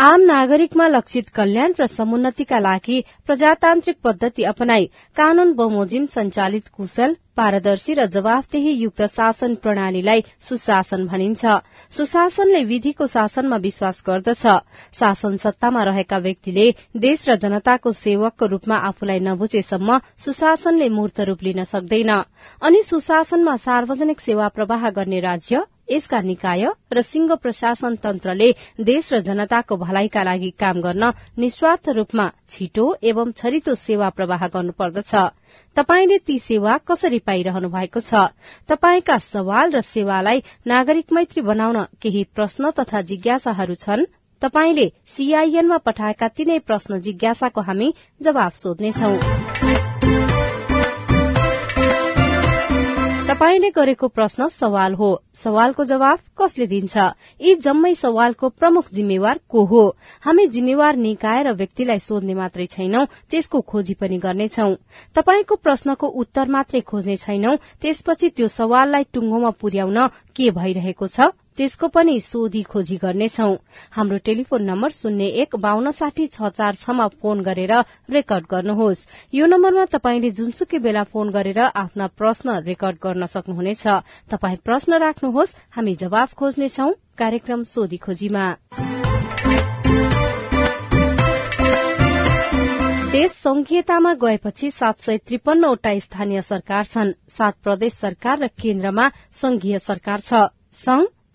आम नागरिकमा लक्षित कल्याण र समुन्नतिका लागि प्रजातान्त्रिक पद्धति अपनाई कानून बमोजिम संचालित कुशल पारदर्शी र जवाफदेही युक्त शासन प्रणालीलाई सुशासन भनिन्छ। सुशासनले विधिको शासनमा विश्वास गर्दछ। शासन सत्तामा रहेका व्यक्तिले देश र जनताको सेवकको रूपमा आफूलाई नबुझेसम्म सुशासनले मूर्त रूप लिन सक्दैन। अनि सुशासनमा सार्वजनिक सेवा प्रवाह गर्ने राज्य यसका निकाय र सिंह प्रशासन तन्त्रले देश र जनताको भलाइका लागि काम गर्न निस्वार्थ रूपमा छिटो एवं छरितो सेवा प्रवाह गर्नुपर्दछ। तपाईँले ती सेवा कसरी पाइरहनु भएको छ? तपाईँका सवाल र सेवालाई नागरिक मैत्री बनाउन केही प्रश्न तथा जिज्ञासाहरू छन्? तपाईँले सीआईएनमा पठाएका तीनै प्रश्न जिज्ञासाको हामी जवाब सोध्नेछौं। तपाईँले गरेको प्रश्न सवाल हो। सवालको जवाब कसले दिन्छ? यी जम्मै सवालको प्रमुख जिम्मेवार को हो? हामी जिम्मेवार निकाय र व्यक्तिलाई सोध्ने मात्रै छैनौं त्यसको खोजी पनि गर्नेछौ। तपाईँको प्रश्नको उत्तर मात्रै खोज्ने छैनौं त्यसपछि त्यो सवाललाई टुङ्गोमा पुर्याउन के भइरहेको छ? त्यसको पनि सोधी खोजी गर्नेछौ। हाम्रो टेलिफोन नम्बर शून्य एक बान्न साठी छ चार छमा फोन गरेर रेकर्ड गर्नुहोस्। यो नम्बरमा तपाईँले जुनसुकै बेला फोन गरेर आफ्ना प्रश्न रेकर्ड गर्न सक्नुहुनेछ। तपाई प्रश्न राख्नुहोस् हामी जवाफ खोज्नेछौ कार्यक्रम सोधी खोजीमा। देश संघीयतामा गएपछि सात सय त्रिपन्नवटा स्थानीय सरकार छन्। सात प्रदेश सरकार र केन्द्रमा संघीय सरकार छ। संघ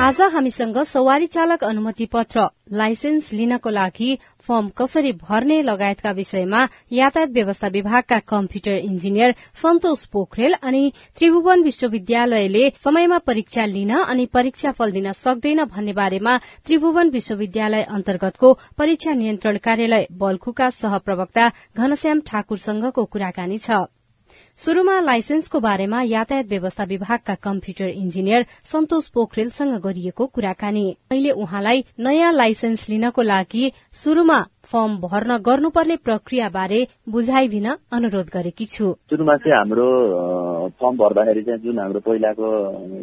आज हामीसँग सवारी चालक अनुमति पत्र लाइसेन्स लिनको लागि फर्म कसरी भर्ने लगायतका विषयमा यातायात व्यवस्था विभागका कम्प्युटर इन्जिनियर सन्तोष पोखरेल अनि त्रिभुवन विश्वविद्यालयले समयमा परीक्षा लिन अनि परीक्षा फल दिन सक्दैन भन्ने बारेमा त्रिभुवन विश्वविद्यालय अन्तर्गतको परीक्षा नियन्त्रण कार्यालय बल्खुका सहप्रवक्ता घनश्याम ठाकुरसँगको कुराकानी छ। शुरूमा लाइसेन्सको बारेमा यातायात व्यवस्था विभागका कम्प्युटर इन्जिनियर सन्तोष पोखरेलसँग गरिएको कुराकानी। मैले उहाँलाई नयाँ लाइसेन्स लिनको लागि शुरूमा फर्म भर्न गर्नुपर्ने प्रक्रिया बारे बुझाइदिन अनुरोध गरेकी छु। सुरुमा चाहिँ हाम्रो फर्म भर्दाखेरि चाहिँ जुन हाम्रो पहिलाको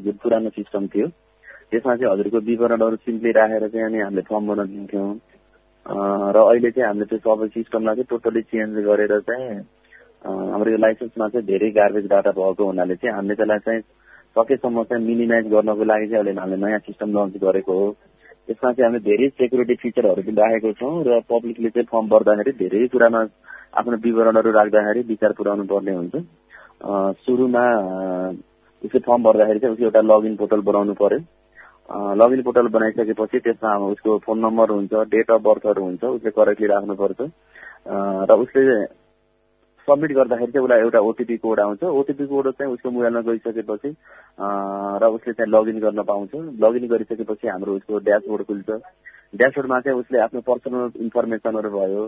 जुन पुरानो सिस्टम थियो त्यसमा चाहिँ हजुरको विवरणहरू सिम्पली राखेर चाहिँ अनि हामीले फर्म भर्न दिन्थ्यौँ। र अहिले चाहिँ हामीले त्यो सबै सिस्टमलाई चाहिँ टोटली चेन्ज गरेर चाहिँ हाम्रो यो लाइसेन्समा चाहिँ धेरै गार्बेज डाटा भएको हुनाले चाहिँ हामीले त्यसलाई चाहिँ सकेसम्म चाहिँ मिनिमाइज गर्नको लागि चाहिँ अहिले हामीले नयाँ सिस्टम लन्च गरेको हो। यसमा चाहिँ हामीले धेरै सेक्युरिटी फिचरहरू पनि राखेको छौँ र पब्लिकले चाहिँ फर्म भर्दाखेरि धेरै कुरामा आफ्नो विवरणहरू राख्दाखेरि विचार पुऱ्याउनु पर्ने हुन्छ। सुरुमा उसको फर्म भर्दाखेरि चाहिँ उसको एउटा लगइन पोर्टल बनाउनु पर्यो। लगइन पोर्टल बनाइसकेपछि त्यसमा उसको फोन नम्बर हुन्छ डेट अफ बर्थहरू हुन्छ उसले करेक्टली राख्नुपर्छ र उसले सबमिट गर्दाखेरि चाहिँ उसलाई एउटा ओटिपी कोड आउँछ। ओटिपी कोड चाहिँ उसको मोबाइलमा गइसकेपछि र उसले चाहिँ लगइन गर्न पाउँछ। लगइन गरिसकेपछि हाम्रो उसको ड्यासबोर्ड खुल्छ। ड्यासबोर्डमा चाहिँ उसले आफ्नो पर्सनल इन्फर्मेसनहरू भयो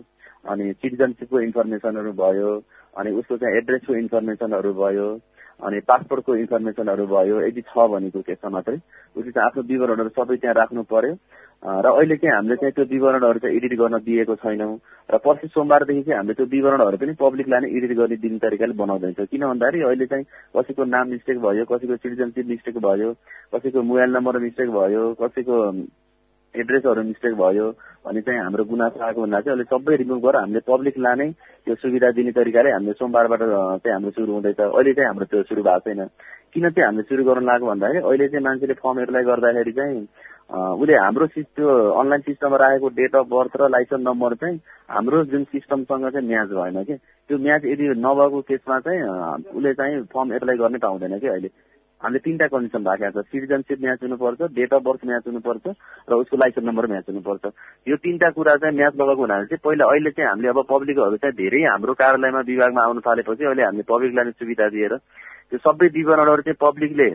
अनि सिटिजनसिपको इन्फर्मेसनहरू भयो अनि उसको चाहिँ एड्रेसको इन्फर्मेसनहरू भयो। अनि पासपोर्टको इन्फर्मेसनहरू भयो यदि छ भनेको केसमा मात्रै उसले चाहिँ आफ्नो विवरणहरू सबै त्यहाँ राख्नु पर्यो। र अहिले चाहिँ हामीले चाहिँ त्यो विवरणहरू चाहिँ एडिट गर्न दिएको छैनौँ। र पर्सि सोमबारदेखि चाहिँ हामीले त्यो विवरणहरू पनि पब्लिकलाई नै एडिट गर्ने दिने तरिकाले बनाउँदैछ। किन भन्दाखेरि अहिले चाहिँ कसैको नाम मिस्टेक भयो कसैको सिटिजनसिप मिस्टेक भयो कसैको मोबाइल नम्बर मिस्टेक भयो कसैको एड्रेसहरू मिस्टेक भयो भने चाहिँ हाम्रो गुनासो आएको हुँदा चाहिँ अहिले सबै रिमुभ गरेर हामीले पब्लिकलाई नै त्यो सुविधा दिने तरिकाले हामीले सोमबारबाट चाहिँ हाम्रो सुरु हुँदैछ। अहिले चाहिँ हाम्रो त्यो सुरु भएको छैन। किन चाहिँ हामीले सुरु गर्नु लाग्यो भन्दाखेरि अहिले चाहिँ मान्छेले फर्म एप्लाई गर्दाखेरि चाहिँ उसले हाम्रो त्यो अनलाइन सिस्टममा राखेको डेट अफ बर्थ र लाइसेन्स नम्बर चाहिँ हाम्रो जुन सिस्टमसँग चाहिँ म्याच भएन कि। त्यो म्याच यदि नभएको केसमा चाहिँ उसले चाहिँ फर्म एप्लाई गर्नै पाउँदैन कि अहिले। हामीले तिनवटा कन्डिसन राखेको छ। सिटिजनसिप म्याच हुनुपर्छ डेट अफ बर्थ म्याच हुनुपर्छ र उसको लाइसेन्स नम्बर म्याच हुनुपर्छ। यो तिनवटा कुरा चाहिँ म्याच लगाएको हुनाले चाहिँ पहिला अहिले चाहिँ हामीले अब पब्लिकहरू चाहिँ धेरै हाम्रो कार्यालयमा विभागमा आउनु थालेपछि अहिले हामीले पब्लिकलाई सुविधा दिएर त्यो सबै विवरणहरू चाहिँ पब्लिकले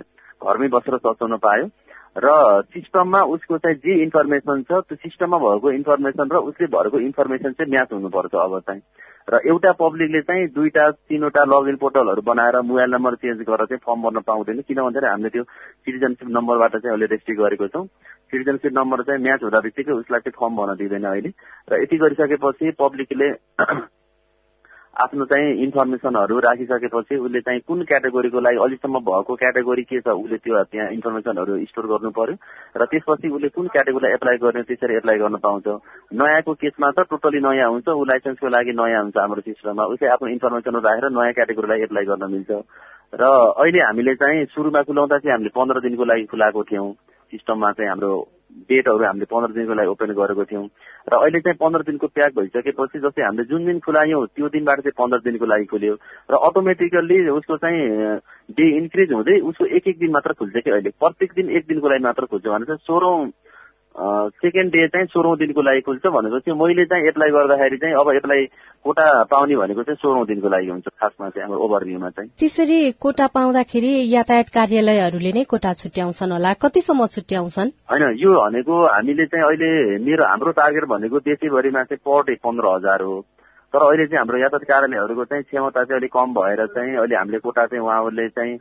घरमै बसेर सचाउन पायो। र सिस्टममा उसको चाहिँ जे इन्फर्मेसन छ त्यो सिस्टममा भएको इन्फर्मेसन र उसले भएको इन्फर्मेसन चाहिँ म्याच हुनुपर्छ अब चाहिँ। र एउटा पब्लिकले चाहिँ दुईटा तिनवटा लगइन पोर्टलहरू बनाएर मोबाइल नम्बर चेन्ज गरेर चाहिँ फर्म भर्न पाउँदैन। किन भन्दाखेरि हामीले त्यो सिटिजनसिप नम्बरबाट चाहिँ अहिले रेजिस्ट्री गरेको छौँ। सिटिजनसिप नम्बर चाहिँ म्याच हुँदा बित्तिकै उसलाई चाहिँ फर्म भर्न दिँदैन अहिले। र यति गरिसकेपछि पब्लिकले आफ्नो चाहिँ इन्फर्मेसनहरू राखिसकेपछि उसले चाहिँ कुन क्याटेगोरीको लागि अहिलेसम्म भएको क्याटेगोरी के छ उसले त्यो त्यहाँ इन्फर्मेसनहरू स्टोर गर्नु पर्यो र त्यसपछि उसले कुन क्याटेगोरीलाई एप्लाई गर्ने त्यसरी एप्लाई गर्न पाउँछ। नयाँको केसमा त टोटली नयाँ हुन्छ ऊ लाइसेन्सको लागि नयाँ हुन्छ हाम्रो सिस्टममा उसले आफ्नो इन्फर्मेसनहरू राखेर नयाँ क्याटेगोरीलाई एप्लाई गर्न मिल्छ। र अहिले हामीले चाहिँ सुरुमा खुलाउँदा चाहिँ हामीले पन्ध्र दिनको लागि खुलाएको थियौँ। सिस्टममा चाहिँ हाम्रो डेटहरू हामीले पन्ध्र दिनको लागि ओपन गरेको थियौँ। र अहिले चाहिँ पन्ध्र दिनको प्याक भइसकेपछि जस्तै हामीले जुन दिन खुलायौँ त्यो दिनबाट चाहिँ पन्ध्र दिनको लागि खुल्यो। र अटोमेटिकल्ली उसको चाहिँ डे इन्क्रिज हुँदै उसको एक एक दिन मात्र खुल्छ कि अहिले? प्रत्येक दिन एक दिनको लागि मात्र खुल्छ भने चाहिँ सोह्रौँ सेकेन्ड डे चाहिँ सोह्रौँ दिनको लागि खुल्छ भनेपछि मैले चाहिँ एप्लाई गर्दाखेरि चाहिँ अब एप्लाई कोटा पाउने भनेको चाहिँ सोह्रौँ दिनको लागि हुन्छ खासमा चाहिँ हाम्रो ओभरभ्यूमा चाहिँ। त्यसरी कोटा पाउँदाखेरि यातायात कार्यालयहरूले नै कोटा छुट्याउँछन् होला। कतिसम्म छुट्याउँछन्? होइन यो भनेको हामीले चाहिँ अहिले मेरो हाम्रो टार्गेट भनेको देशैभरिमा चाहिँ पर डे पन्ध्र हजार हो। तर अहिले चाहिँ हाम्रो यातायात कार्यालयहरूको चाहिँ क्षमता चाहिँ अलिक कम भएर चाहिँ अहिले हामीले कोटा चाहिँ उहाँहरूले चाहिँ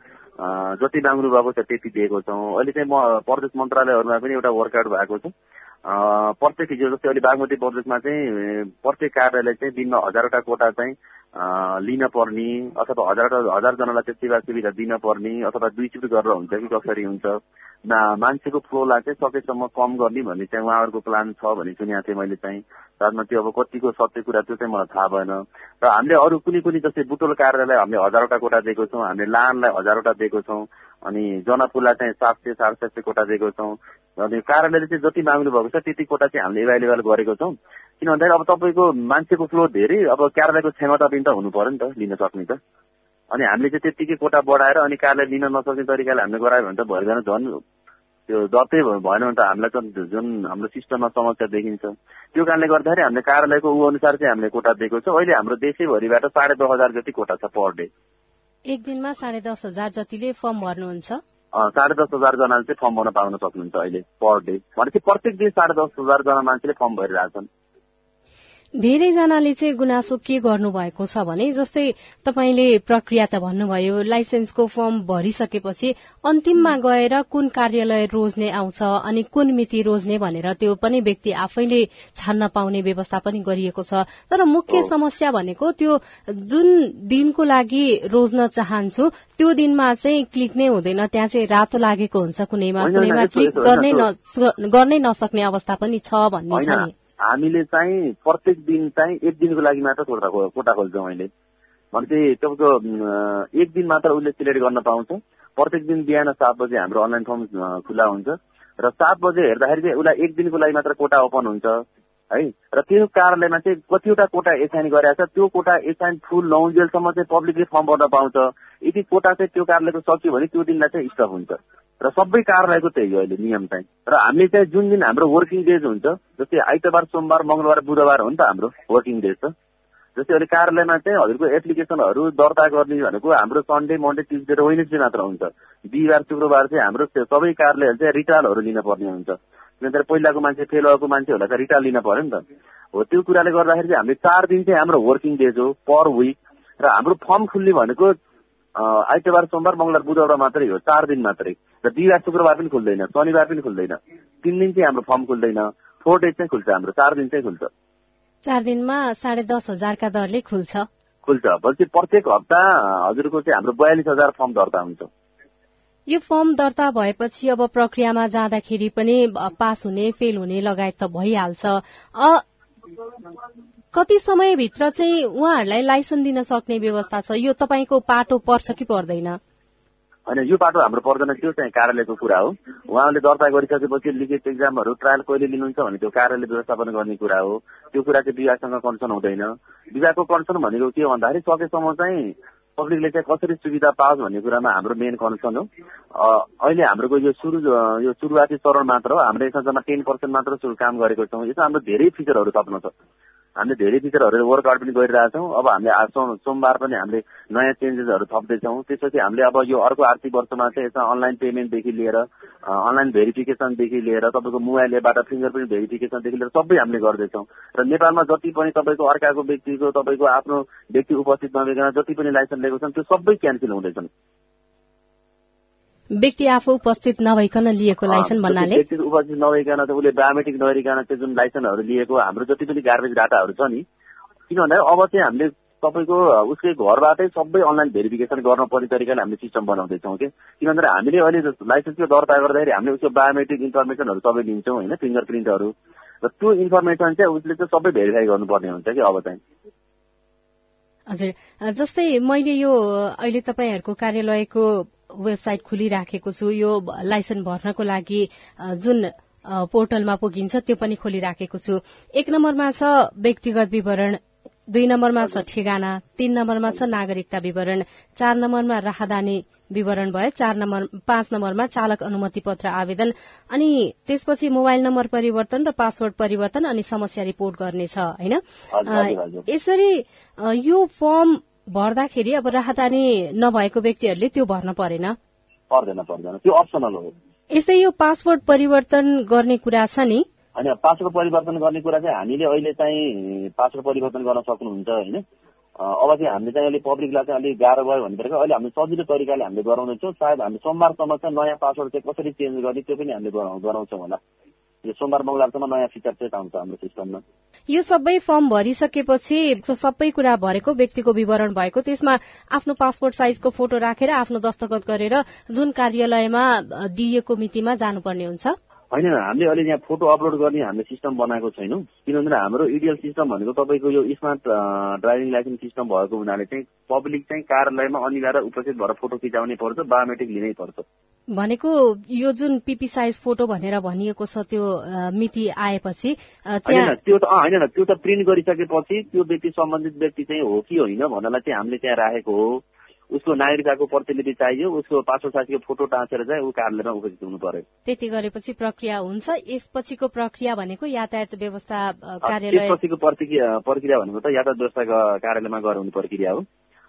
जति माग्नु भएको छ त्यति दिएको छौँ। अहिले चाहिँ म प्रदेश मन्त्रालयहरूमा पनि एउटा वर्कआउट भएको छु। प्रत्येक हिजो जस्तै अहिले बागमती प्रदेशमा चाहिँ प्रत्येक कार्यालय चाहिँ दिनमा हजारवटा कोटा चाहिँ लिन पर्ने अथवा हजारवटा हजारजनालाई चाहिँ सेवा सुविधा दिन पर्ने अथवा दुई चिप्ट गरेर हुन्छ कि कसरी हुन्छ। मान्छेको फ्लोलाई चाहिँ सकेसम्म कम गर्ने भन्ने चाहिँ उहाँहरूको प्लान छ भन्ने सुनेको थिएँ मैले चाहिँ। साथमा त्यो अब कतिको सत्य कुरा त्यो चाहिँ मलाई थाहा भएन। र हामीले अरू कुनै कुनै जस्तै बुटोल कार्यालय हामीले हजारवटा कोटा दिएको छौँ हामीले लानलाई हजारवटा दिएको छौँ। अनि जनपुरलाई चाहिँ सात सय साढे सात सय कोटा दिएको छौँ। अनि कार्यालयले चाहिँ जति माग्नु भएको छ त्यति कोटा चाहिँ हामीले एभाइलेबल गरेको छौँ। किन भन्दाखेरि अब तपाईँको मान्छेको फ्लो धेरै अब कार्यालयको क्षमता पनि त हुनु पर्यो नि त लिन सक्ने त। अनि हामीले चाहिँ त्यत्तिकै कोटा बढाएर अनि कार्यालय लिन नसक्ने तरिकाले हामीले गरायो भने त भइरहन झन् त्यो दत्तै भएन भने त हामीलाई त जुन हाम्रो सिस्टममा समस्या देखिन्छ। त्यो कारणले गर्दाखेरि हामीले कार्यालयको ऊ अनुसार चाहिँ हामीले कोटा दिएको छ। अहिले हाम्रो देशैभरिबाट साढे दस हजार जति कोटा छ पर डे। एक दिनमा साढे दस हजार जतिले फर्म भर्नुहुन्छ? साढे दस हजार जनाले चाहिँ फर्म भर्न पाउन सक्नुहुन्छ अहिले पर डे। भनेपछि प्रत्येक दिन साढे दस हजार जना मान्छेले फर्म भरिरहेछन्। धेरैजनाले चाहिँ गुनासो के गर्नुभएको छ भने जस्तै तपाईँले प्रक्रिया त भन्नुभयो लाइसेन्सको फर्म भरिसकेपछि अन्तिममा गएर कुन कार्यालय रोज्ने आउँछ अनि कुन मिति रोज्ने भनेर त्यो पनि व्यक्ति आफैले छान्न पाउने व्यवस्था पनि गरिएको छ। तर मुख्य समस्या भनेको त्यो जुन दिनको लागि रोज्न चाहन्छु त्यो दिनमा चाहिँ क्लिक नै हुँदैन। त्यहाँ चाहिँ रातो लागेको हुन्छ कुनैमा कुनैमा क्लिक गर्नै नसक्ने अवस्था पनि छ भन्ने छ नि। हामीले चाहिँ प्रत्येक दिन चाहिँ एक दिनको लागि मात्र कोटा कोटा खोल्छौँ अहिले। भनेपछि तपाईँको एक दिन मात्र उसले सिलेक्ट गर्न पाउँछ। प्रत्येक दिन बिहान सात बजे हाम्रो अनलाइन फर्म खुला हुन्छ। र सात बजे हेर्दाखेरि चाहिँ उसलाई एक दिनको लागि मात्र कोटा ओपन हुन्छ है? र त्यो कार्यालयमा चाहिँ कतिवटा कोटा एसाइन गरेको छ त्यो कोटा एसाइन फुल नहुन्जेलसम्म चाहिँ पब्लिकले फर्म भर्न पाउँछ। यदि कोटा चाहिँ त्यो कार्यालयको सकियो भने त्यो दिनलाई चाहिँ स्टप हुन्छ। र सबै कार्यालयको त्यही हो अहिले नियम चाहिँ। र हामीले चाहिँ जुन दिन हाम्रो वर्किङ डेज हुन्छ जस्तै आइतबार सोमबार मङ्गलबार बुधबार हो नि त हाम्रो वर्किङ डेज त। जस्तै अहिले कार्यालयमा चाहिँ हजुरको एप्लिकेसनहरू दर्ता गर्ने भनेको हाम्रो सन्डे मन्डे ट्युजडे र वेनेसडे मात्र हुन्छ। बिहिबार शुक्रबार चाहिँ हाम्रो सबै कार्यालयहरू चाहिँ रिटालहरू लिन पर्ने हुन्छ। किनभने पहिलाको मान्छे फेल भएको मान्छेहरूलाई त रिटाल लिन पर्यो नि त। हो त्यो कुराले गर्दाखेरि चाहिँ हामीले चार दिन चाहिँ हाम्रो वर्किङ डेज हो पर विक र हाम्रो फर्म खुल्ने भनेको आइतबार सोमबार मङ्गलबार बुधबार मात्रै हो। चार दिन मात्रै। र बिहिबार शुक्रबार पनि खुल्दैन। शनिबार पनि खुल्दैन। तिन दिन चाहिँ हाम्रो फर्म खुल्दैन। फोर डेज चाहिँ खुल्छ हाम्रो। चार दिन चाहिँ खुल्छ। चार दिनमा साढे दस हजारका दरले खुल्छ। खुल्छ। भनेपछि प्रत्येक हप्ता हजुरको चाहिँ हाम्रो बयालिस हजार फर्म दर्ता हुन्छ। यो फर्म दर्ता भएपछि अब प्रक्रियामा जाँदाखेरि पनि पास हुने फेल हुने लगायत त भइहाल्छ। कति समयभित्र चाहिँ उहाँहरूलाई लाइसेन्स दिन सक्ने व्यवस्था छ? यो तपाईँको पाटो पर्छ कि पर्दैन? होइन यो बाटो हाम्रो पर्दैन त्यो चाहिँ कार्यालयको कुरा हो। उहाँले दर्ता गरिसकेपछि लिखित एक्जामहरू ट्रायल कहिले लिनुहुन्छ भने त्यो कार्यालय व्यवस्थापन गर्ने कुरा हो। त्यो कुरा चाहिँ विभागसँग कन्सर्न हुँदैन। विभागको कन्सर्न भनेको के भन्दाखेरि सकेसम्म चाहिँ पब्लिकले चाहिँ कसरी सुविधा पाओस् भन्ने कुरामा हाम्रो मेन कन्सर्न हो। अहिले हाम्रो यो सुरु यो सुरुवाती चरण मात्र हो। हामीले यसमा जम्मा टेन पर्सेन्ट मात्र काम गरेको छौँ। यसमा हाम्रो धेरै फिचरहरू थप्नु छ हामीले धेरै फिचरहरू वर्कआउट पनि गरिरहेछौँ। अब हामीले सोमबार पनि हामीले नयाँ चेन्जेसहरू थप्दैछौँ। त्यसपछि हामीले अब यो अर्को आर्थिक वर्षमा चाहिँ यसमा अनलाइन पेमेन्टदेखि लिएर अनलाइन भेरिफिकेसनदेखि लिएर तपाईँको मोबाइल एपबाट फिङ्गरप्रिन्ट भेरिफिकेसनदेखि लिएर सबै हामीले गर्दैछौँ। र नेपालमा जति पनि तपाईँको अर्काको व्यक्तिको तपाईँको आफ्नो व्यक्ति उपस्थित नभइकन जति पनि लाइसेन्स लिएको छन् त्यो सबै क्यान्सल हुँदैछन्। व्यक्ति आफू उपस्थित नभइकन लिएको लाइसेन्स भन्नाले? उपस्थित नभइकन उसले बायोमेट्रिक नगरिकन त्यो जुन लाइसेन्सहरू लिएको हाम्रो जति पनि गार्बेज डाटाहरू छ नि किन भन्दाखेरि अब चाहिँ हामीले तपाईँको उसकै घरबाटै सबै अनलाइन भेरिफिकेसन गर्न पर्ने तरिकाले हामीले सिस्टम बनाउँदैछौँ कि किन भन्दाखेरि हामीले अहिले लाइसेन्सको दर्ता गर्दाखेरि हामीले उसको बायोमेट्रिक इन्फर्मेसनहरू सबै लिन्छौँ होइन? फिङ्गर प्रिन्टहरू र त्यो इन्फर्मेसन चाहिँ उसले चाहिँ सबै भेरिफाई गर्नुपर्ने हुन्छ कि अब चाहिँ? हजुर। जस्तै मैले यो अहिले तपाईँहरूको कार्यालयको वेबसाइट खोलिराखेको छु यो लाइसेन्स भर्नको लागि जुन पोर्टलमा पुगिन्छ त्यो पनि खोलिराखेको छु। एक नम्बरमा छ व्यक्तिगत विवरण दुई नम्बरमा छ ठेगाना तीन नम्बरमा छ नागरिकता विवरण चार नम्बरमा राहदानी विवरण भयो चार नम्बर पाँच नम्बरमा चालक अनुमति पत्र आवेदन अनि त्यसपछि मोबाइल नम्बर परिवर्तन र पासवर्ड परिवर्तन अनि समस्या रिपोर्ट गर्नेछ होइन? यसरी यो फर्म भर्दाखेरि अब राहदानी नभएको व्यक्तिहरूले त्यो भर्न परेन। पर्दैन पर्दैन। त्यो अप्सनल हो। यसै यो पासवर्ड परिवर्तन गर्ने कुरा छ नि? होइन पासवर्ड परिवर्तन गर्ने कुरा चाहिँ हामीले अहिले चाहिँ पासवर्ड परिवर्तन गर्न सक्नुहुन्छ होइन? अब चाहिँ हामीले चाहिँ अहिले पब्लिकलाई चाहिँ अलिक गाह्रो भयो भने अहिले हामीले सजिलो तरिकाले हामीले गराउँदैछौँ। सायद हामी सोमबारसम्म चाहिँ नयाँ पासवर्ड चाहिँ कसरी चेन्ज गर्ने त्यो पनि हामीले गराउँछौँ होला। यो सोमबार मङ्गलबारसम्म नयाँ फिचर चाहिँ आउँछ हाम्रो सिस्टममा यो सबै फर्म भरिसकेपछि सबै कुरा भरेको व्यक्तिको विवरण भएको त्यसमा आफ्नो पासपोर्ट साइजको फोटो राखेर आफ्नो दस्तखत गरेर जुन कार्यालयमा दिइएको मितिमा जानुपर्ने हुन्छ। होइन हामीले अहिले यहाँ फोटो अपलोड गर्ने हामीले सिस्टम बनाएको छैनौँ। किनभने हाम्रो इडियल सिस्टम भनेको तपाईँको यो स्मार्ट ड्राइभिङ लाइसेन्स सिस्टम भएको हुनाले चाहिँ पब्लिक चाहिँ कार्यालयमा अनिवार्य उपस्थित भएर फोटो खिचाउने पर्छ बायोमेट्रिक लिनै पर्छ। भनेको यो जुन पिपी साइज फोटो भनेर भनिएको छ त्यो मिति आएपछि त्यो त होइन त्यो त प्रिन्ट गरिसकेपछि त्यो व्यक्ति सम्बन्धित व्यक्ति चाहिँ हो कि होइन भन्नलाई चाहिँ हामीले त्यहाँ राखेको हो। उसको नागरिकताको प्रतिलिपि चाहियो उसको पासपोर्ट साथीको फोटो टाँसेर चाहिँ ऊ कार्यालयमा उपस्थित हुनु पर्यो त्यति गरेपछि प्रक्रिया हुन्छ। यसपछिको प्रक्रिया भनेको यातायात व्यवस्था कार्यालय प्रक्रिया भनेको त यातायात व्यवस्था कार्यालयमा गराउने प्रक्रिया हो।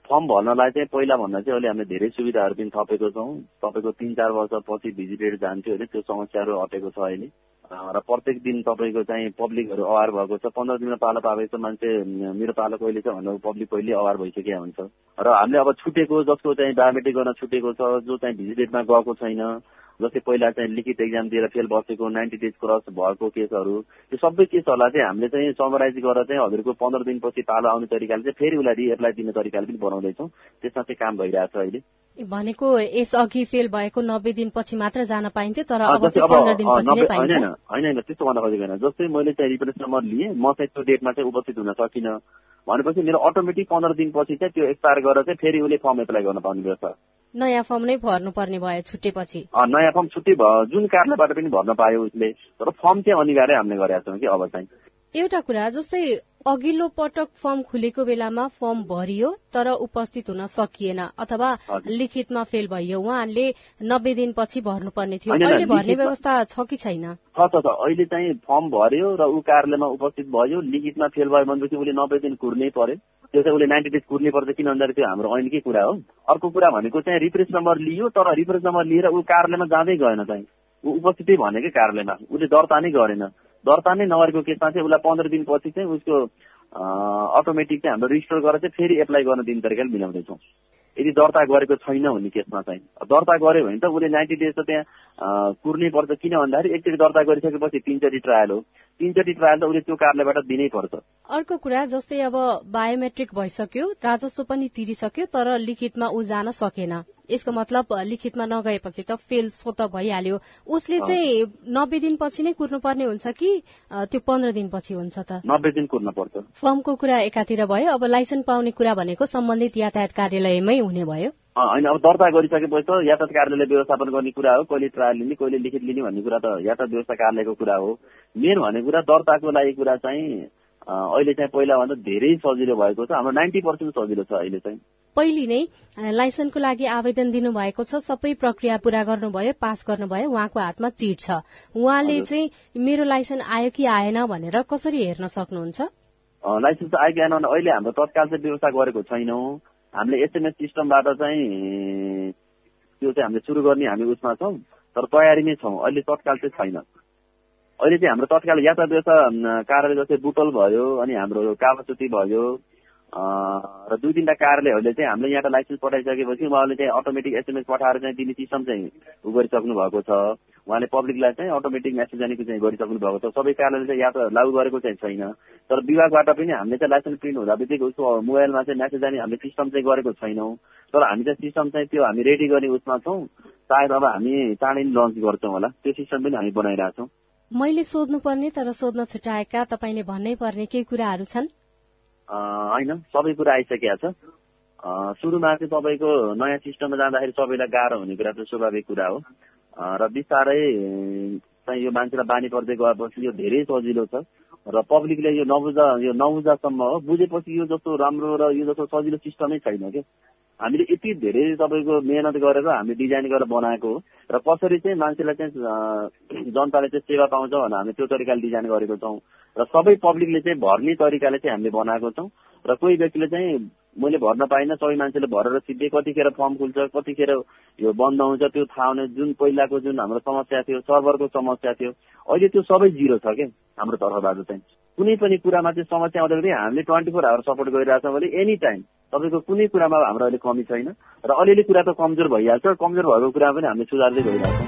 फर्म भर्नलाई चाहिँ पहिला भन्दा चाहिँ अहिले हामीले धेरै सुविधाहरू पनि थपेको छौँ। तपाईँको तिन चार वर्षपछि भिजिटेड जान्थ्यो होइन त्यो समस्याहरू हटेको छ अहिले। र प्रत्येक दिन तपाईँको चाहिँ पब्लिकहरू अवार भएको छ। पन्ध्र दिनमा पालो पाएको मान्छे मेरो पालो कहिले छ भन्दा पब्लिक कहिले अवार भइसकेको हुन्छ। र हामीले अब छुटेको जसको चाहिँ बायोमेट्रिक गर्न छुटेको छ जो चाहिँ भिजिटेडमा गएको छैन जस्तै पहिला चाहिँ लिखित एक्जाम दिएर फेल बसेको नाइन्टी डेज क्रस भएको केसहरू त्यो सबै केसहरूलाई चाहिँ हामीले चाहिँ समराइज गरेर चाहिँ हजुरको पन्ध्र दिनपछि पालो आउने तरिकाले चाहिँ फेरि उसलाई रिएप्लाई दिने तरिकाले पनि बनाउँदैछौँ। त्यसमा चाहिँ काम भइरहेको छ अहिले। भनेको यस अघि फेल भएको नब्बे दिनपछि मात्र जान पाइन्थ्यो तर अब होइन होइन त्यस्तो भन्न खोजेको होइन जस्तै मैले चाहिँ रिफरेन्स नम्बर लिएँ म चाहिँ त्यो डेटमा चाहिँ उपस्थित हुन सकिनँ। भनेपछि मेरो अटोमेटिक पन्ध्र दिनपछि चाहिँ त्यो एक्सपायर गरेर चाहिँ फेरि उसले फर्म एप्लाई गर्न पाउने व्यवस्था। नयाँ फर्म नै भर्नुपर्ने भयो छुट्टेपछि। नयाँ फर्म छुट्टी भयो जुन कारणबाट पनि भर्न पायो उसले। तर फर्म चाहिँ अनिवार्य हामीले गरेका छौँ कि अब चाहिँ। एउटा कुरा जस्तै अघिल्लो पटक फर्म खुलेको बेलामा फर्म भरियो तर उपस्थित हुन सकिएन अथवा लिखितमा फेल भइयो। उहाँहरूले नब्बे दिनपछि भर्नुपर्ने थियो। अहिले भर्ने व्यवस्था छ कि छैन? छ अहिले चाहिँ फर्म भर्यो र ऊ कार्यालयमा उपस्थित भयो। लिखितमा फेल भयो भनेपछि उसले नब्बे दिन कुर्नै पर्यो त्यो चाहिँ उसले नाइन्टी डेज कुर्नै पर्छ किन भन्दाखेरि त्यो हाम्रो ऐनकै कुरा हो? अर्को कुरा भनेको चाहिँ रिफ्रेस नम्बर लियो तर रिफ्रेस नम्बर लिएर ऊ कार्यालयमा जाँदै गएन चाहिँ। ऊ उपस्थितै भनेकै कार्यालयमा। उसले दर्ता नै गरेन। दर्ता नै नगरेको केसमा चाहिँ उसलाई पन्ध्र दिनपछि चाहिँ उसको अटोमेटिक चाहिँ हाम्रो रिजिस्टर गरेर चाहिँ फेरि एप्लाई गर्न दिने तरिकाले मिलाउँदैछौँ। यदि दर्ता गरेको छैन भन्ने केसमा चाहिँ। दर्ता गर्यो भने त उसले नाइन्टी डेज त त्यहाँ कुर्नै पर्छ। किन भन्दाखेरि एकचोटि दर्ता गरिसकेपछि तिनचोटि ट्रायल हो। तिनचोटि ट्रायल त उसले त्यो कार्यालयबाट दिनै पर्छ। अर्को कुरा जस्तै अब बायोमेट्रिक भइसक्यो राजस्व पनि तिरिसक्यो तर लिखितमा ऊ जान सकेन। यसको मतलब लिखितमा नगएपछि त फेल स्वत भइहाल्यो। उसले चाहिँ नब्बे दिनपछि नै कुर्नुपर्ने हुन्छ कि त्यो पन्ध्र दिनपछि हुन्छ त? नब्बे दिन कुर्न पर्छ फर्मको कुरा एकातिर भयो। अब लाइसेन्स पाउने कुरा भनेको सम्बन्धित यातायात कार्यालयमै हुने भयो। होइन अब दर्ता गरिसकेपछि त यातायात कार्यालयले व्यवस्थापन गर्ने कुरा हो कहिले ट्रायल लिने कहिले लिखित लिने भन्ने कुरा त यातायात व्यवस्था कार्यालयको कुरा हो। मेन भन्ने कुरा दर्ताको लागि कुरा चाहिँ अहिले चाहिँ पहिलाभन्दा धेरै सजिलो भएको छ। हाम्रो नाइन्टी पर्सेन्ट सजिलो छ अहिले चाहिँ। पहिले नै लाइसेन्सको लागि आवेदन दिनुभएको छ। सबै प्रक्रिया पूरा गर्नुभयो पास गर्नुभयो। उहाँको हातमा चिट छ। उहाँले चाहिँ मेरो लाइसेन्स आयो कि आएन भनेर कसरी हेर्न सक्नुहुन्छ? लाइसेन्स आयो कि आएन भने अहिले हाम्रो तत्काल चाहिँ व्यवस्था गरेको छैनौँ। हामीले एसएमएस सिस्टमबाट चाहिँ त्यो चाहिँ हामीले सुरु गर्ने हामी उसमा छौँ तर तयारी नै छौँ। अहिले तत्काल चाहिँ छैन। अहिले चाहिँ हाम्रो तत्काल यातायात कार्यालय जस्तै बुटल भयो अनि हाम्रो कावाचुती भयो र दुई तिनवटा कार्यालयहरूले चाहिँ हामीले यहाँबाट लाइसेन्स पठाइसकेपछि उहाँले चाहिँ अटोमेटिक एसएमएस पठाएर चाहिँ दिने सिस्टम चाहिँ उ गरिसक्नु भएको छ। उहाँले पब्लिकलाई चाहिँ अटोमेटिक मेसेज जानेको चाहिँ गरिसक्नु भएको छ। सबै कार्यालयले चाहिँ यातायात लागू गरेको चाहिँ छैन। तर विभागबाट पनि हामीले चाहिँ लाइसेन्स प्रिन्ट हुँदा बित्तिकै उसको मोबाइलमा चाहिँ मेसेज जाने हामीले सिस्टम चाहिँ गरेको छैनौँ। तर हामी चाहिँ सिस्टम चाहिँ त्यो हामी रेडी गर्ने उसमा छौँ। सायद अब हामी चाँडै लन्च गर्छौँ होला। त्यो सिस्टम पनि हामी बनाइरहेछौँ। मैले सोध्नुपर्ने तर सोध्न छुट्याएका तपाईँले भन्नै पर्ने केही कुराहरू छन्? होइन सबै कुरा आइसकेका छ। सुरुमा चाहिँ तपाईँको नयाँ सिस्टममा जाँदाखेरि सबैलाई गाह्रो हुने कुरा चाहिँ स्वाभाविक कुरा हो। र बिस्तारै चाहिँ यो मान्छेलाई बानी पर्दै गएपछि यो धेरै सजिलो छ। र पब्लिकले यो नबुझा यो नबुझासम्म हो। बुझेपछि यो जस्तो राम्रो र यो जस्तो सजिलो सिस्टमै छैन क्या हामीले यति धेरै तपाईँको मेहनत गरेर हामीले डिजाइन गरेर बनाएको हो र कसरी चाहिँ मान्छेलाई चाहिँ जनताले चाहिँ सेवा पाउँछ भनेर हामी त्यो तरिकाले डिजाइन गरेको छौँ र सबै पब्लिकले चाहिँ भर्ने तरिकाले चाहिँ हामीले बनाएको छौँ र कोही व्यक्तिले चाहिँ मैले भर्न पाइनँ सबै मान्छेले भरेर सिधै कतिखेर फर्म खुल्छ कतिखेर यो बन्द हुन्छ त्यो थाहा हुने जुन पहिलाको जुन हाम्रो समस्या थियो सर्भरको समस्या थियो अहिले त्यो सबै जिरो छ क्या हाम्रो तर्फबाट चाहिँ। कुनै पनि कुरामा चाहिँ समस्या आउँदाखेरि हामीले ट्वेन्टी फोर आवर सपोर्ट गरिरहेछौँ भने एनी टाइम तपाईँको कुनै कुरामा हाम्रो अहिले कमी छैन। र अलिअलि कुरा त कमजोर भइहाल्छ। कमजोर भएको कुरा पनि हामीले सुधार्दै गइरहेछौँ।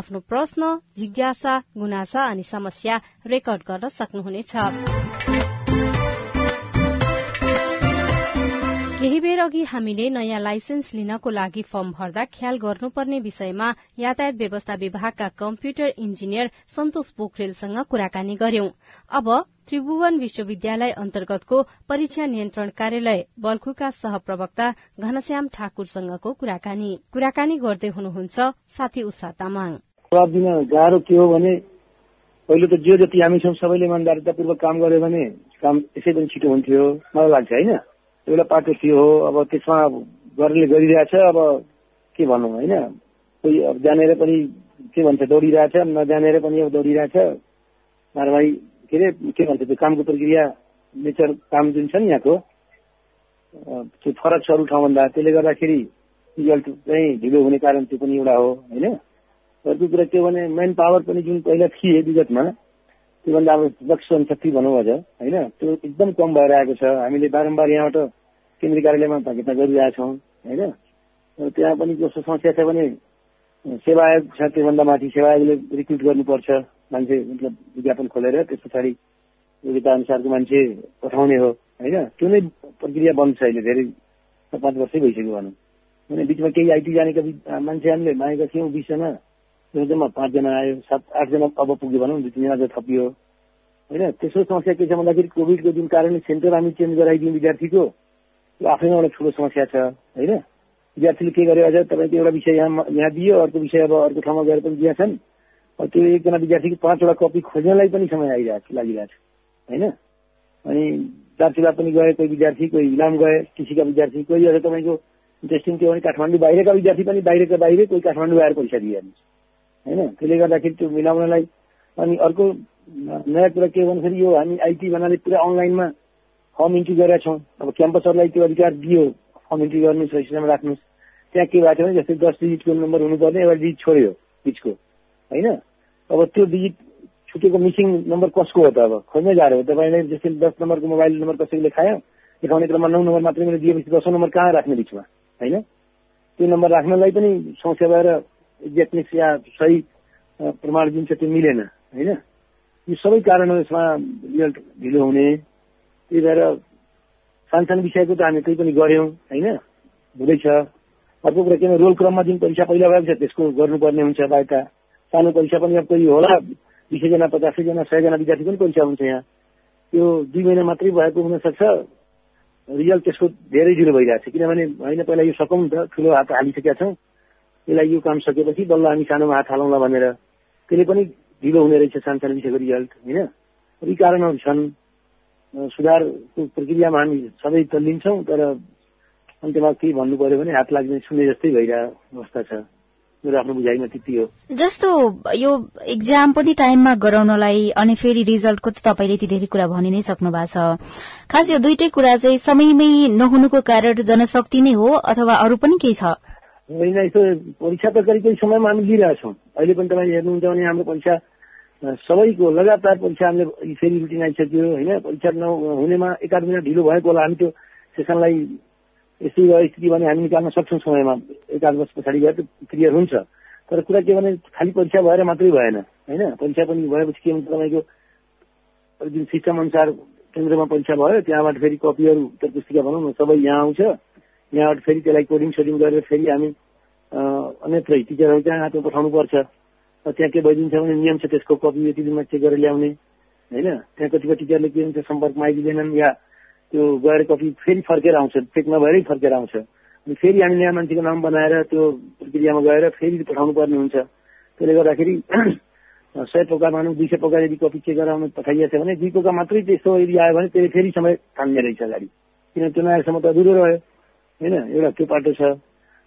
आफ्नो प्रश्न जिज्ञासा गुनासा अनि समस्या रेकर्ड गर्न सक्नुहुनेछ। केही बेर अघि हामीले नयाँ लाइसेन्स लिनको लागि फर्म भर्दा ख्याल गर्नुपर्ने विषयमा यातायात व्यवस्था विभागका कम्प्युटर इन्जिनियर सन्तोष पोखरेलसँग कुराकानी गर्यौं अब त्रिभुवन विश्वविद्यालय अन्तर्गतको परीक्षा नियन्त्रण कार्यालय बल्खुका सहप्रवक्ता घनश्याम ठाकुरसँगको कुराकानी। कुराकानी गर्दै हुनुहुन्छ साथी उषा तामाङ। जवाब दिन गाह्रो के हो भने पहिलो त जो जति हामी छौँ सबैले इमान्दारितापूर्वक काम गर्यो भने काम त्यसै पनि छिटो हुन्थ्यो। मलाई लाग्छ होइन? एउटा पाटो थियो हो अब त्यसमा गर्नेले गरिरहेछ अब के भनौँ होइन? कोही अब जानेर पनि के भन्छ दौडिरहेछ नजानेर पनि अब दौडिरहेछ। धारावाही के अरे के भन्छ त्यो कामको प्रक्रिया नेचर काम जुन छ नि यहाँको त्यो फरक छ अरू ठाउँभन्दा त्यसले गर्दाखेरि रिजल्ट चाहिँ ढिलो हुने कारण त्यो पनि एउटा हो होइन? अर्को कुरा के भने मेन पावर पनि जुन पहिला थिए विगतमा त्योभन्दा अब दक्ष जनशक्ति भनौँ अझ होइन? त्यो एकदम कम भएर आएको छ। हामीले बारम्बार यहाँबाट केन्द्रीय कार्यालयमा भाग्यता गरिरहेछौँ होइन? त्यहाँ पनि कस्तो समस्या छ भने सेवा आयोग छ त्योभन्दा माथि सेवा आयोगले रिक्रुट गर्नुपर्छ। मान्छे मतलब विज्ञापन खोलेर त्यस पछाडि योग्यता अनुसारको मान्छे पठाउने हो होइन? त्यो नै प्रक्रिया बन्द छ अहिले धेरै पाँच वर्षै भइसक्यो भनौँ। होइन बिचमा केही आइटी जानेका मान्छे हामीले मागेका थियौँ बिसजना। जम्मा पाँचजना आयो सात आठजना अब पुग्यो भनौँ दुई तिनजना चाहिँ थपियो। होइन तेस्रो समस्या के छ भन्दाखेरि कोभिडको जुन कारण सेन्टर हामी चेन्ज गराइदियौँ विद्यार्थीको त्यो आफैमा एउटा ठुलो समस्या छ होइन? विद्यार्थीले के गर्यो अझ तपाईँको एउटा विषय यहाँ यहाँ दियो अर्को विषय अब अर्को ठाउँमा गएर पनि दिएका छन्। त्यो एकजना विद्यार्थीको पाँचवटा कपी खोज्नलाई पनि समय आइरहेको लागिरहेको छ होइन? अनि दार्चुला पनि गए कोही विद्यार्थी कोही इलाम गए टिसीका विद्यार्थी कोही अझ तपाईँको इन्ट्रेस्टिङ के भने काठमाडौँ बाहिरका विद्यार्थी पनि बाहिरका बाहिरै कोही काठमाडौँ आएर परीक्षा दिइहाल्नु होइन? त्यसले गर्दाखेरि त्यो मिलाउनलाई अनि अर्को नयाँ कुरा के भन्दाखेरि यो हामी आइटी भन्नाले पुरा अनलाइनमा फर्म इन्ट्री गरेका छौँ। अब क्याम्पसहरूलाई त्यो अधिकार दियो। फर्म इन्ट्री गर्नुहोस् रजिस्ट्रेसनमा राख्नुहोस्। त्यहाँ के भएको छ भने जस्तै दस डिजिटको नम्बर हुनुपर्ने एउटा डिजिट छोड्यो बिचको। होइन? अब त्यो डिजिट छुटेको मिसिङ नम्बर कसको हो त अब? खोज्नै गाह्रो हो। तपाईँले जस्तै दस नम्बरको मोबाइल नम्बर कसैले खायो देखाउने क्रममा नौ नम्बर मात्रै मैले दिएपछि दसौँ नम्बर कहाँ राख्ने बिचमा? होइन? त्यो नम्बर राख्नलाई पनि समस्या भएर एक्ज्याक्टनेस या सही प्रमाण जुन छ त्यो मिलेन होइन? यी सबै कारणहरू यसमा रिजल्ट ढिलो हुने। त्यही भएर सानसानो विषयको त हामी केही पनि गऱ्यौँ होइन? हुँदैछ। अर्को कुरा किन रोल क्रममा जुन परीक्षा पहिला भएको छ त्यसको गर्नुपर्ने हुन्छ बाहिर सानो परीक्षा पनि अब कोही होला बिस सयजना पचासैजना सयजना विद्यार्थी पनि परीक्षा हुन्छ यहाँ। त्यो दुई महिना मात्रै भएको हुनसक्छ। रिजल्ट त्यसको धेरै ढिलो भइरहेको छ। किनभने होइन पहिला यो सकौँ त ठुलो हात हालिसकेका छौँ। यसलाई यो काम सकेपछि बल्ल हामी सानोमा हात हालौँला भनेर त्यसले पनि ढिलो हुने रहेछ सानो सानो विषयको रिजल्ट होइन? यी कारणहरू छन्। सुधारको प्रक्रियामा हामी सबै त लिन्छौँ तर अन्त्यमा केही भन्नु पर्यो भने हात लाग्ने सुन्ने जस्तै भइरहेको अवस्था छ। मेरो आफ्नो बुझाइमा त्यति हो। जस्तो यो इक्जाम पनि टाइममा गराउनलाई अनि फेरि रिजल्टको त तपाईँले यति धेरै कुरा भनि नै सक्नु भएको छ। खास यो दुइटै कुरा चाहिँ समयमै नहुनुको कारण जनशक्ति नै हो अथवा अरू पनि केही छ? होइन यस्तो परीक्षा त करिब करिब समयमा हामी लिइरहेछौँ अहिले पनि तपाईँले हेर्नुहुन्छ भने हाम्रो परीक्षा सबैको लगातार परीक्षा हामीले फेरि रुटिन आइसक्यो होइन? परीक्षा नहुनेमा एक आध मिनट ढिलो भएको होला। हामी त्यो सेसनलाई यस्तै भयो स्थिति भने हामी निकाल्न सक्छौँ समयमा। एक आध वर्ष पछाडि गएर क्लियर हुन्छ। तर कुरा के भने खालि परीक्षा भएर मात्रै भएन होइन? परीक्षा पनि भएपछि के हुन्छ तपाईँको जुन सिस्टम अनुसार केन्द्रमा परीक्षा भयो त्यहाँबाट फेरि कपीहरू पुस्तिका भनौँ न सबै यहाँ आउँछ। यहाँबाट फेरि त्यसलाई कोडिङ सोडिङ गरेर फेरि हामी अन्यत्रै टिचरहरू त्यहाँ हातमा पठाउनु पर्छ त्यहाँ के भइदिन्छ भने नियम छ त्यसको कपी यति दिनमा चेक गरेर ल्याउने होइन? त्यहाँ कतिपय टिचरले के हुन्छ सम्पर्कमा आइदिँदैनन् या त्यो गएर कपी फेरि फर्केर आउँछ चेक नभएरै फर्केर आउँछ। अनि फेरि हामी नयाँ मान्छेको नाम बनाएर त्यो प्रक्रियामा गएर फेरि पठाउनु पर्ने हुन्छ। त्यसले गर्दाखेरि सय पोका मानौँ दुई सय पोका यदि कपी चेक गराउनु पठाइएको छ भने दुई पोका मात्रै त्यस्तो यदि आयो भने त्यसले फेरि समय थाम्ने रहेछ अगाडि। किन त्यो नआएसम्म त अधुरो रह्यो होइन? एउटा त्यो बाटो छ।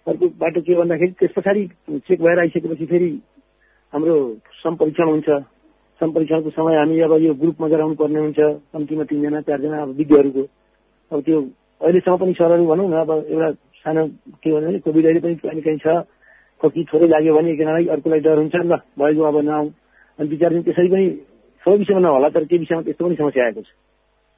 अर्को बाटो के भन्दाखेरि त्यस पछाडि चेक भएर आइसकेपछि फेरि हाम्रो सम्परीक्षण हुन्छ। सम्परीक्षणको समय हामी अब यो ग्रुपमा गराउनु पर्ने हुन्छ। कम्तीमा तिनजना चारजना अब विज्ञहरूको अब त्यो अहिलेसम्म पनि सरहरू भनौँ न अब एउटा सानो के भन्यो भने कोभिड अहिले पनि कहीँ कहीँ छ। खोकी थोरै लाग्यो भने एकजनालाई अर्कोलाई डर हुन्छ। ल भयो अब नआउँ अनि विचार त्यसरी पनि सबै विषयमा नहोला तर त्यो विषयमा त्यस्तो पनि समस्या आएको छ।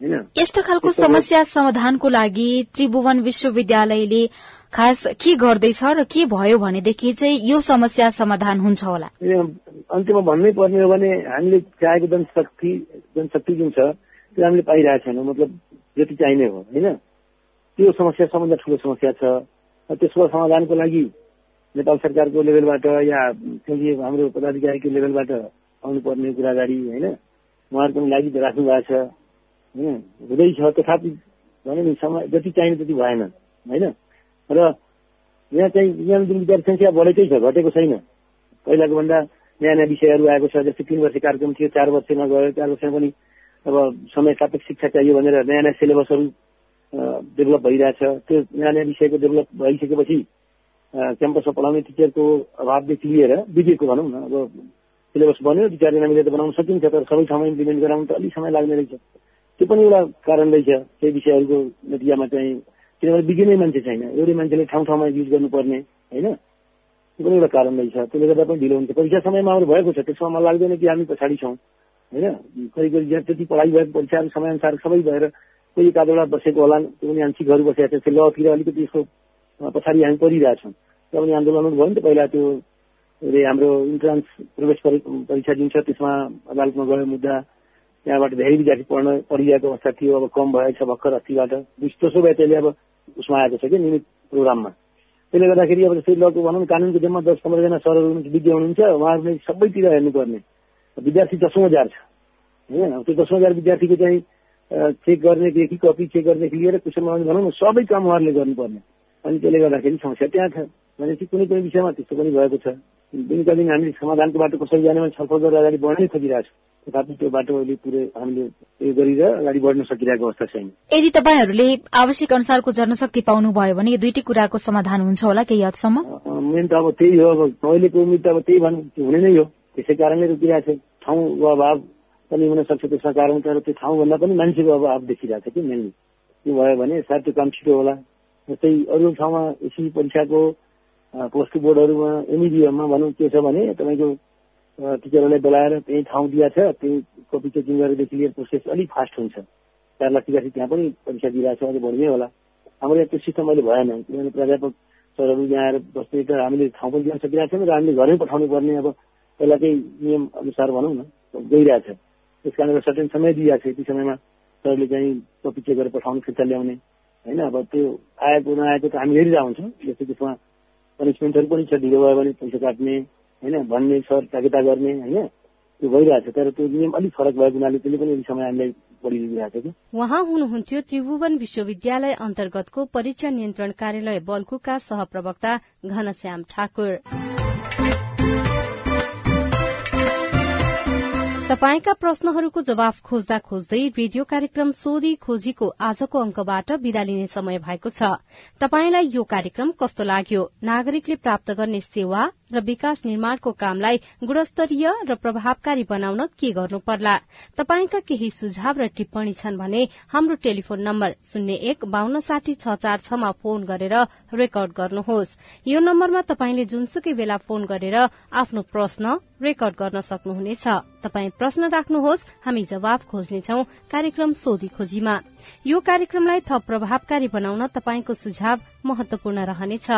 यस्तो खालको समस्या समाधानको लागि त्रिभुवन विश्वविद्यालयले खास के गर्दैछ र के भयो भनेदेखि चाहिँ यो समस्या समाधान हुन्छ होला। अन्त्यमा भन्नै पर्ने हो भने हामीले चाहेको जनशक्ति जनशक्ति जुन छ त्यो हामीले पाइरहेको छैनौँ। मतलब जति चाहिने हो होइन? त्यो समस्या सबभन्दा ठुलो समस्या छ। त्यसको समाधानको लागि नेपाल सरकारको लेभलबाट या हाम्रो पदाधिकारीको लेभलबाट आउनुपर्ने कुरा अगाडि होइन? उहाँहरूको लागि राख्नु भएको छ। होइन हुँदैछ तथापि भने नि समय जति चाहिने त्यति भएन होइन? र यहाँ चाहिँ यहाँ जुन विद्यार्थी सङ्ख्या बढेकै छ घटेको छैन। पहिलाको भन्दा नयाँ नयाँ विषयहरू आएको छ जस्तै तिन वर्ष कार्यक्रम थियो चार वर्षमा गयो चार वर्षमा पनि अब समय सापेक्ष शिक्षा चाहियो भनेर नयाँ नयाँ सिलेबसहरू डेभलप भइरहेछ। त्यो नयाँ नयाँ विषयको डेभलप भइसकेपछि क्याम्पसमा पढाउने टिचरको अभावदेखि लिएर विजयको भनौँ न। अब सिलेबस बन्यो चारजना मिलेर त बनाउन सकिन्छ तर सबै ठाउँमा इम्प्लिमेन्ट गराउनु त अलिक समय लाग्ने रहेछ। त्यो पनि एउटा कारण रहेछ केही विषयहरूको नतिजामा चाहिँ किनभने बिग्रिने मान्छे छैन। एउटै मान्छेले ठाउँ ठाउँमा युज गर्नुपर्ने होइन? त्यो पनि एउटा कारण रहेछ त्यसले गर्दा पनि ढिलो हुन्छ। परीक्षा समयमा हाम्रो भएको छ। त्यसमा मलाई लाग्दैन कि हामी पछाडि छौँ होइन? कहिले कहिले त्यति पढाइ भएको परीक्षाहरू समयअनुसार सबै भएर कोही एकाधवटा बसेको होला। त्यो पनि आंशिकहरू छ लतिर अलिकति यसको पछाडि हामी परिरहेछौँ त्यो पनि आन्दोलनहरू भयो नि त पहिला त्यो हाम्रो इन्ट्रान्स प्रवेश परीक्षा जुन छ त्यसमा अदालतमा गयो मुद्दा। त्यहाँबाट धेरै विद्यार्थी पढ्न पढिरहेको अवस्था थियो अब कम भएछ भर्खर अस्तिबाट दोस्रो भए त्यसले अब उसमा आएको छ कि नियमित प्रोग्राममा। त्यसले गर्दाखेरि अब जस्तै लगको भनौँ कानुनको जम्मा दस पन्ध्रजना सरहरू विज्ञ हुनुहुन्छ उहाँहरूले सबैतिर हेर्नुपर्ने। विद्यार्थी दसौँ हजार छ। होइन त्यो दसौँ हजार विद्यार्थीको चाहिँ चेक गर्नेदेखि कपी चेक गर्नेदेखि लिएर क्वेसन भनौँ न सबै काम उहाँहरूले गर्नुपर्ने। अनि त्यसले गर्दाखेरि समस्या त्यहाँ छ। भनेपछि कुनै कुनै विषयमा त्यस्तो पनि भएको छ। दिनका दिन हामीले समाधानको बाटो कसरी जाने छलफल गरेर अगाडि बढ्नै खोजिरहेको छ। तथापि त्यो बाटो अहिले पुरै हामीले उयो गरेर अगाडि बढ्न सकिरहेको अवस्था छैन। यदि तपाईँहरूले आवश्यक अनुसारको जनशक्ति पाउनुभयो भने यो दुईटै कुराको समाधान हुन्छ होला केही हदसम्म? मेन त अब त्यही हो। अब अहिलेको उम्मेद त अब त्यही भन्नु हुने नै हो। त्यसै कारणले रोकिरहेको छ। ठाउँको अभाव पनि हुन सक्छ त्यसमा कारण तर त्यो ठाउँभन्दा पनि मान्छेको अभाव देखिरहेको छ कि मेनली त्यो भयो भने सायद त्यो काम छिटो होला। जस्तै अरू ठाउँमा एसी परीक्षाको पोस्ट बोर्डहरूमा एमइडिएममा भनौँ के छ भने तपाईँको टिचरहरूलाई बोलाएर त्यही ठाउँ दिएको छ त्यही कपी चेकिङ गरेरदेखि लिएर प्रोसेस अलिक फास्ट हुन्छ। चार लाख विद्यार्थी त्यहाँ पनि परीक्षा दिइरहेको छ अझ बढ्ने होला। हाम्रो यहाँ त्यो सिस्टम अहिले भएन किनभने प्राध्यापक सरहरू यहाँ आएर बस्ने त हामीले ठाउँ पनि दिन सकिरहेको छैन र हामीले घरै पठाउनु पर्ने अब पहिला चाहिँ नियम अनुसार भनौँ न गइरहेछ त्यस कारणले सर्टेन समय दिइरहेको छ यति समयमा सरले चाहिँ कपी चेक गरेर पठाउनु फिर्ता ल्याउने। होइन अब त्यो आएको नआएको त हामी हेरिरहेको हुन्छौँ जस्तै त्यसमा पनिसमेन्टहरू पनि छ ढिलो भयो भने पैसा काट्ने होइन भन्ने सर ताकेता गर्ने होइन त्यो भइरहेछ तर त्यो नियम अलिक फरक भएको हुनाले त्यसले पनि समय हामीलाई छ। उहाँ हुनुहुन्थ्यो त्रिभुवन विश्वविद्यालय अन्तर्गतको परीक्षा नियन्त्रण कार्यालय बल्कुका सहप्रवक्ता घनश्याम ठाकुर। तपाईँका प्रश्नहरूको जवाफ खोज्दा खोज्दै रेडियो कार्यक्रम सोधी खोजीको आजको अंकबाट विदा लिने समय भएको छ। तपाईँलाई यो कार्यक्रम कस्तो लाग्यो? नागरिकले प्राप्त गर्ने सेवा र विकास निर्माणको कामलाई गुणस्तरीय र प्रभावकारी बनाउन के गर्नु पर्ला तपाईँका केही सुझाव र टिप्पणी छन् भने हाम्रो टेलिफोन नम्बर शून्य एक बान्न साठी छ चार छमा फोन गरेर रेकर्ड गर्नुहोस्। यो नम्बरमा तपाईँले जुनसुकै बेला फोन गरेर आफ्नो प्रश्न रेकर्ड गर्न सक्नुहुनेछ। तपाई प्रश्न राख्नुहोस् हामी जवाब खोज्नेछौ कार्यक्रम सोधी खोजीमा। यो कार्यक्रमलाई थप प्रभावकारी बनाउन तपाईँको सुझाव महत्वपूर्ण रहनेछ।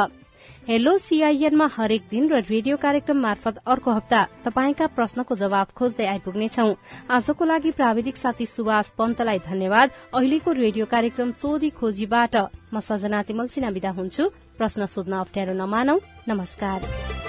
हेलो सीआईएनमा हरेक दिन र रेडियो कार्यक्रम मार्फत अर्को हप्ता तपाईँका प्रश्नको जवाब खोज्दै आइपुग्नेछौ। आजको लागि प्राविधिक साथी सुभाष पन्तलाई धन्यवाद। अहिलेको रेडियो कार्यक्रम सोधी खोजीबाट म सजना तिमल सिना विदा हुन्छु। प्रश्न सोध्न अप्ठ्यारो नमानौ। नमस्कार।